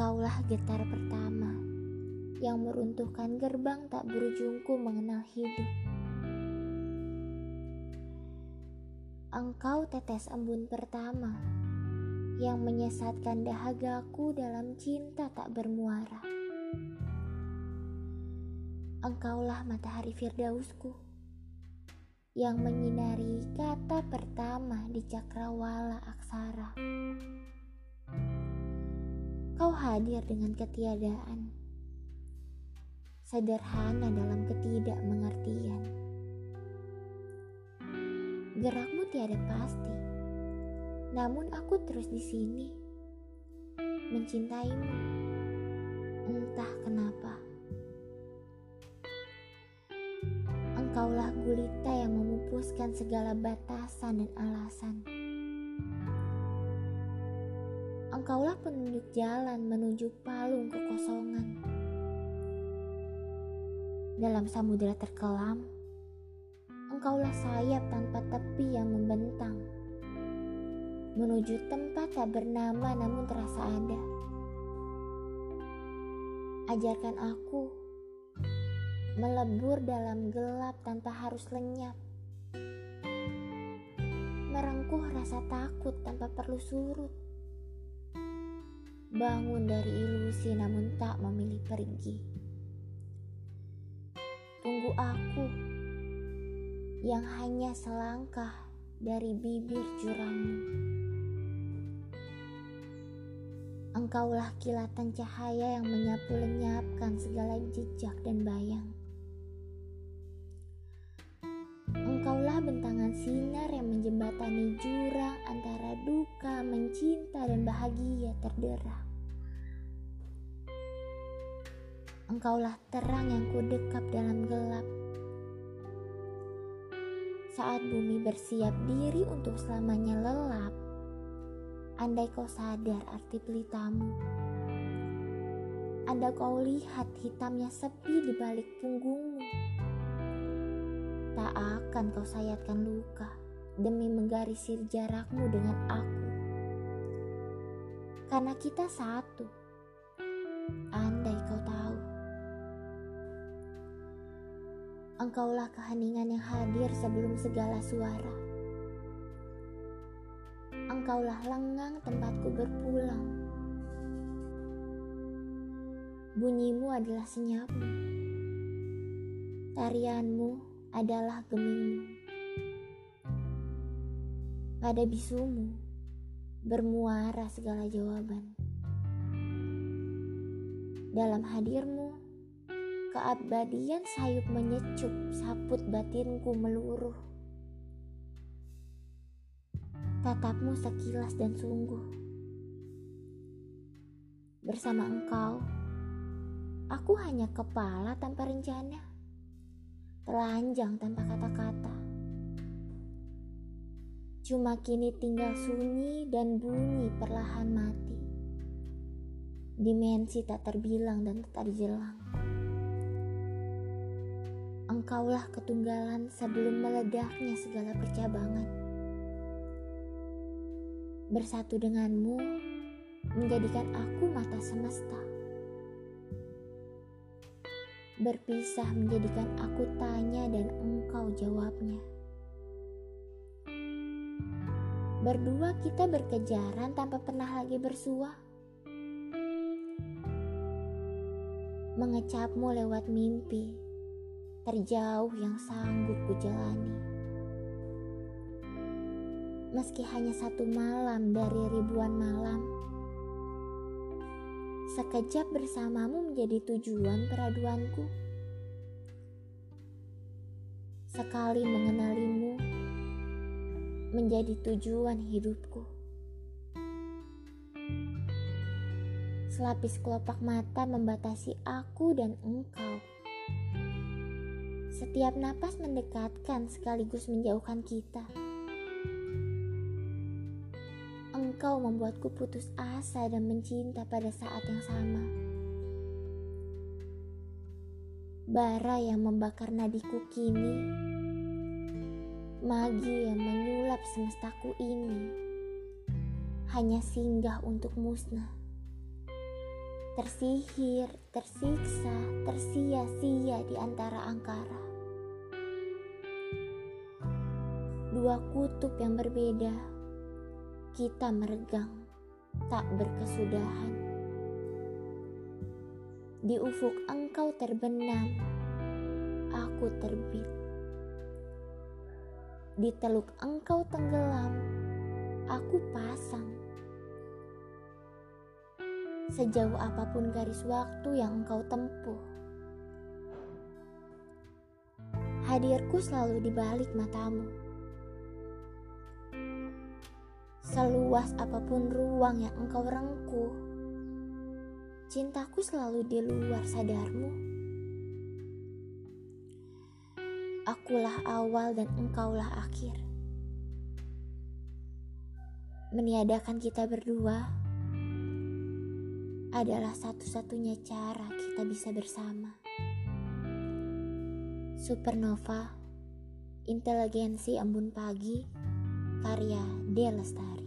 Engkaulah getar pertama yang meruntuhkan gerbang tak berujungku mengenal hidup. Engkau tetes embun pertama yang menyesatkan dahagaku dalam cinta tak bermuara. Engkaulah matahari Firdausku yang menyinari kata pertama di cakrawala aksara. Kau hadir dengan ketiadaan, sederhana dalam ketidakmengertian Gerakmu tiada pasti, namun aku terus di sini mencintaimu. Entah kenapa. Engkaulah gulita yang memupuskan segala batasan dan alasan. Engkaulah penunjuk jalan menuju palung kekosongan. Dalam samudera terkelam, engkaulah sayap tanpa tepi yang membentang menuju tempat tak bernama namun terasa ada. Ajarkan aku melebur dalam gelap tanpa harus lenyap. Merengkuh rasa takut tanpa perlu surut. Bangun dari ilusi namun tak memilih pergi. Tunggu aku yang hanya selangkah dari bibir jurangmu. Engkaulah kilatan cahaya yang menyapu lenyapkan segala jejak dan bayang. Engkaulah bentangan sinar yang menjembatani jurang antara duka, mencinta, dan bahagia terderah. Engkaulah terang yang kudekap dalam gelap. Saat bumi bersiap diri untuk selamanya lelap, andai kau sadar arti pelitamu, anda kau lihat hitamnya sepi di balik punggungmu, tak akan kau sayatkan luka demi menggarisir jarakmu dengan aku. Karena kita satu, andai kau tahu. Engkaulah keheningan yang hadir sebelum segala suara. Engkaulah lengang tempatku berpulang. Bunyimu adalah senyapmu. Tarianmu adalah gemingmu. Pada bisumu bermuara segala jawaban. Dalam hadirmu, Keabadian sayup menyecup saput batinku meluruh. Tatapmu sekilas dan sungguh. Bersama engkau, aku hanya kepala tanpa rencana, telanjang tanpa kata-kata. Cuma kini tinggal sunyi dan bunyi perlahan mati. Dimensi tak terbilang dan tak terjelang. Engkaulah ketunggalan sebelum meledaknya segala percabangan. Bersatu denganmu menjadikan aku mata semesta. Berpisah menjadikan aku tanya dan engkau jawabnya. Berdua kita berkejaran tanpa pernah lagi bersua. Mengecapmu lewat mimpi terjauh yang sanggup ku jalani. Meski hanya satu malam dari ribuan malam, sekejap bersamamu menjadi tujuan peraduanku. Sekali mengenalimu menjadi tujuan hidupku. Selapis kelopak mata membatasi aku dan engkau. Setiap napas mendekatkan sekaligus menjauhkan kita. Engkau membuatku putus asa dan mencinta pada saat yang sama. Bara yang membakar nadiku kini, magi yang menyulap semestaku ini, hanya singgah untuk musnah. tersihir, tersiksa, tersia-sia di antara angkara. Dua kutub yang berbeda, kita meregang, tak berkesudahan. Di ufuk engkau terbenam, aku terbit. Di teluk engkau tenggelam, aku pasang sejauh apa pun garis waktu yang engkau tempuh. Hadirku selalu di balik matamu. Seluas apa pun ruang yang engkau rengkuh, cintaku selalu di luar sadarmu. Akulah awal dan engkaulah akhir. Meniadakan kita berdua adalah satu-satunya cara kita bisa bersama. Supernova, Inteligensi Embun Pagi, karya Delestari.